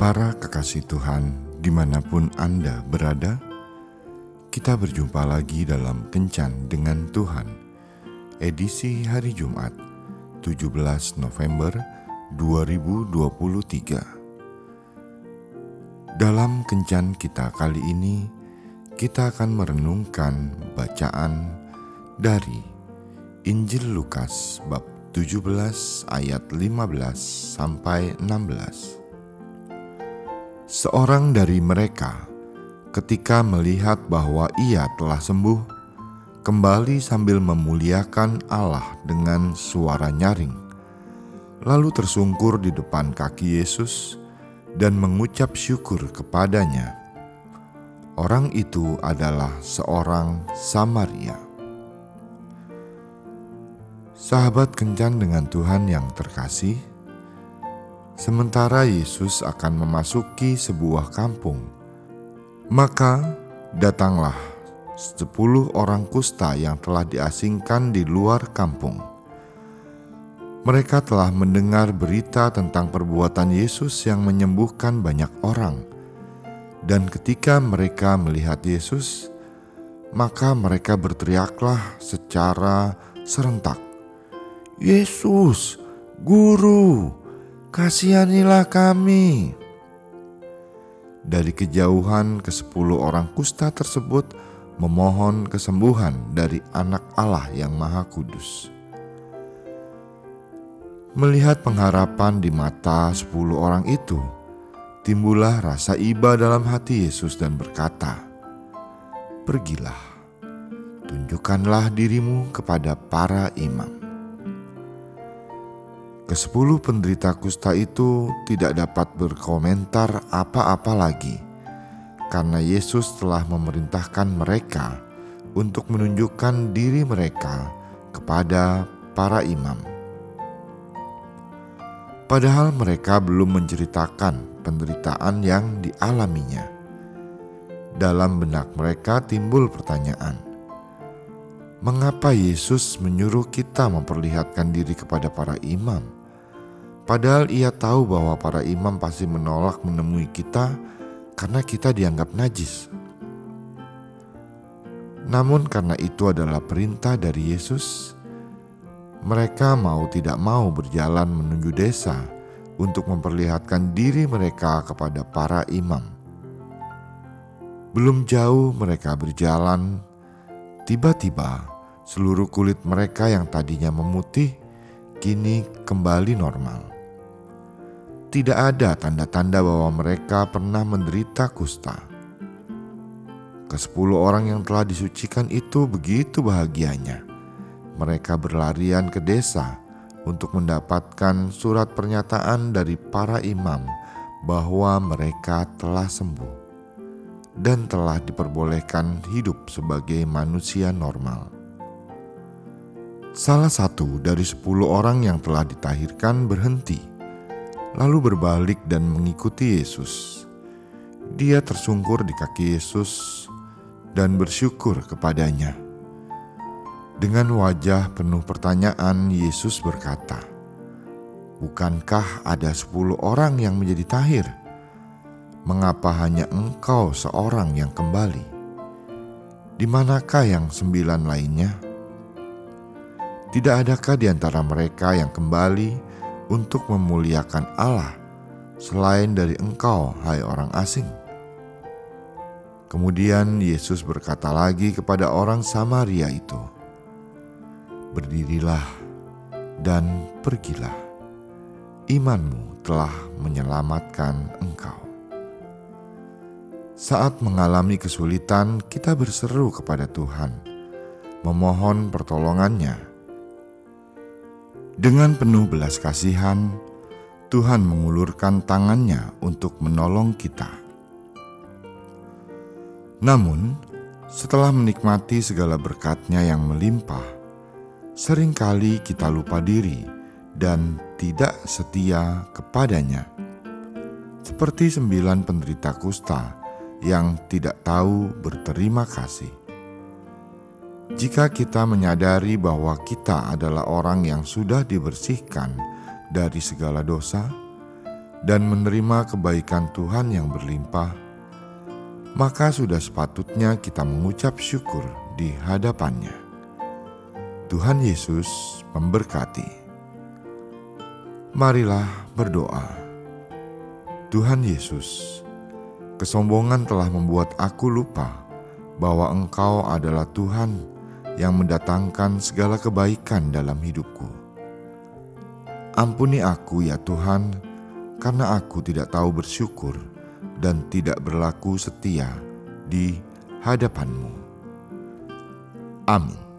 Para kekasih Tuhan, di mana pun Anda berada, kita berjumpa lagi dalam Kencan dengan Tuhan, edisi hari Jumat, 17 November 2023. Dalam Kencan kita kali ini, kita akan merenungkan bacaan dari Injil Lukas bab 17 ayat 15 sampai 16. Seorang dari mereka, ketika melihat bahwa ia telah sembuh, kembali sambil memuliakan Allah dengan suara nyaring, lalu tersungkur di depan kaki Yesus dan mengucap syukur kepadanya. Orang itu adalah seorang Samaria. Sahabat kencan dengan Tuhan yang terkasih, Sementara Yesus akan memasuki sebuah kampung, maka datanglah sepuluh orang kusta yang telah diasingkan di luar kampung. Mereka telah mendengar berita tentang perbuatan Yesus yang menyembuhkan banyak orang, dan ketika mereka melihat Yesus, maka mereka berteriaklah secara serentak, "Yesus, Guru!" Kasihanilah kami. Dari kejauhan ke sepuluh orang kusta tersebut memohon kesembuhan dari anak Allah yang maha kudus. Melihat pengharapan di mata sepuluh orang itu, timbullah rasa iba dalam hati Yesus dan berkata, Pergilah, tunjukkanlah dirimu kepada para imam. Kesepuluh penderita kusta itu tidak dapat berkomentar apa-apa lagi, karena Yesus telah memerintahkan mereka untuk menunjukkan diri mereka kepada para imam. Padahal mereka belum menceritakan penderitaan yang dialaminya. Dalam benak mereka timbul pertanyaan, mengapa Yesus menyuruh kita memperlihatkan diri kepada para imam? Padahal ia tahu bahwa para imam pasti menolak menemui kita karena kita dianggap najis. Namun, karena itu adalah perintah dari Yesus, mereka mau tidak mau berjalan menuju desa untuk memperlihatkan diri mereka kepada para imam. Belum jauh mereka berjalan, tiba-tiba seluruh kulit mereka yang tadinya memutih kini kembali normal tidak ada tanda-tanda bahwa mereka pernah menderita kusta. Kesepuluh orang yang telah disucikan itu begitu bahagianya. Mereka berlarian ke desa untuk mendapatkan surat pernyataan dari para imam bahwa mereka telah sembuh dan telah diperbolehkan hidup sebagai manusia normal. Salah satu dari sepuluh orang yang telah ditahirkan berhenti lalu berbalik dan mengikuti Yesus. Dia tersungkur di kaki Yesus dan bersyukur kepadanya. Dengan wajah penuh pertanyaan, Yesus berkata, "Bukankah ada sepuluh orang yang menjadi tahir? Mengapa hanya engkau seorang yang kembali? Di manakah yang sembilan lainnya? Tidak adakah di antara mereka yang kembali?" Untuk memuliakan Allah selain dari engkau, hai orang asing. Kemudian Yesus berkata lagi kepada orang Samaria itu, "Berdirilah dan pergilah, imanmu telah menyelamatkan engkau." Saat mengalami kesulitan, kita berseru kepada Tuhan, memohon pertolongannya dengan penuh belas kasihan, Tuhan mengulurkan tangannya untuk menolong kita. Namun, setelah menikmati segala berkatnya yang melimpah, sering kali kita lupa diri dan tidak setia kepadanya. Seperti sembilan penderita kusta yang tidak tahu berterima kasih. Jika kita menyadari bahwa kita adalah orang yang sudah dibersihkan dari segala dosa, dan menerima kebaikan Tuhan yang berlimpah, maka sudah sepatutnya kita mengucap syukur di hadapannya. Tuhan Yesus memberkati. Marilah berdoa. Tuhan Yesus, kesombongan telah membuat aku lupa bahwa Engkau adalah Tuhan yang mendatangkan segala kebaikan dalam hidupku. Ampuni aku ya Tuhan, karena aku tidak tahu bersyukur dan tidak berlaku setia di hadapanmu. Amin.